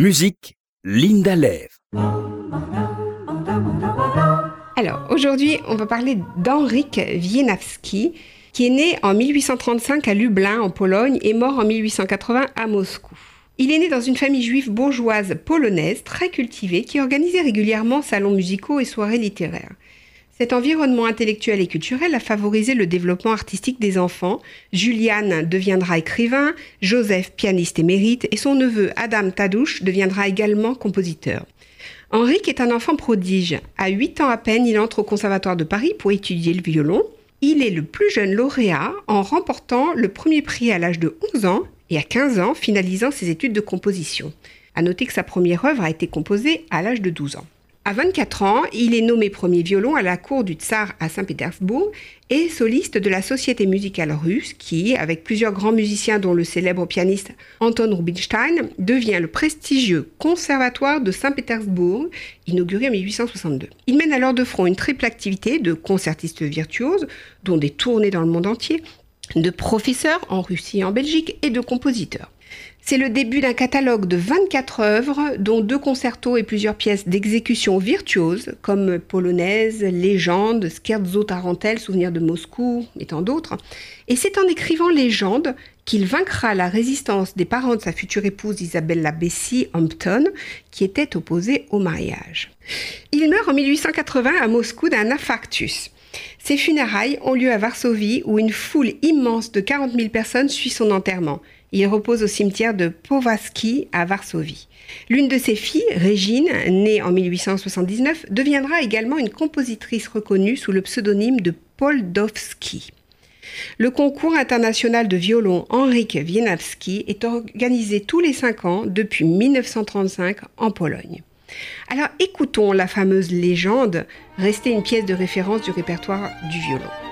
Musique, Linda Lève. Alors, aujourd'hui, on va parler d'Henrik Wieniawski, qui est né en 1835 à Lublin, en Pologne, et mort en 1880 à Moscou. Il est né dans une famille juive bourgeoise polonaise très cultivée qui organisait régulièrement salons musicaux et soirées littéraires. Cet environnement intellectuel et culturel a favorisé le développement artistique des enfants. Julian deviendra écrivain, Joseph pianiste émérite et son neveu Adam Tadouche deviendra également compositeur. Henrik est un enfant prodige. À 8 ans à peine, il entre au Conservatoire de Paris pour étudier le violon. Il est le plus jeune lauréat en remportant le premier prix à l'âge de 11 ans et à 15 ans finalisant ses études de composition. À noter que sa première œuvre a été composée à l'âge de 12 ans. À 24 ans, il est nommé premier violon à la cour du tsar à Saint-Pétersbourg et soliste de la Société musicale russe qui, avec plusieurs grands musiciens dont le célèbre pianiste Anton Rubinstein, devient le prestigieux Conservatoire de Saint-Pétersbourg, inauguré en 1862. Il mène alors de front une triple activité de concertiste virtuose, dont des tournées dans le monde entier, de professeur en Russie et en Belgique et de compositeur. C'est le début d'un catalogue de 24 œuvres, dont deux concertos et plusieurs pièces d'exécution virtuose, comme Polonaise, Légende, Scherzo Tarantelle, Souvenir de Moscou et tant d'autres. Et c'est en écrivant Légende qu'il vaincra la résistance des parents de sa future épouse Isabella Bessie Hampton, qui était opposée au mariage. Il meurt en 1880 à Moscou d'un infarctus. Ses funérailles ont lieu à Varsovie où une foule immense de 40 000 personnes suit son enterrement. Il repose au cimetière de Powązki à Varsovie. L'une de ses filles, Régine, née en 1879, deviendra également une compositrice reconnue sous le pseudonyme de Poldowski. Le concours international de violon Henryk Wieniawski est organisé tous les cinq ans depuis 1935 en Pologne. Alors écoutons la fameuse légende, restée une pièce de référence du répertoire du violon.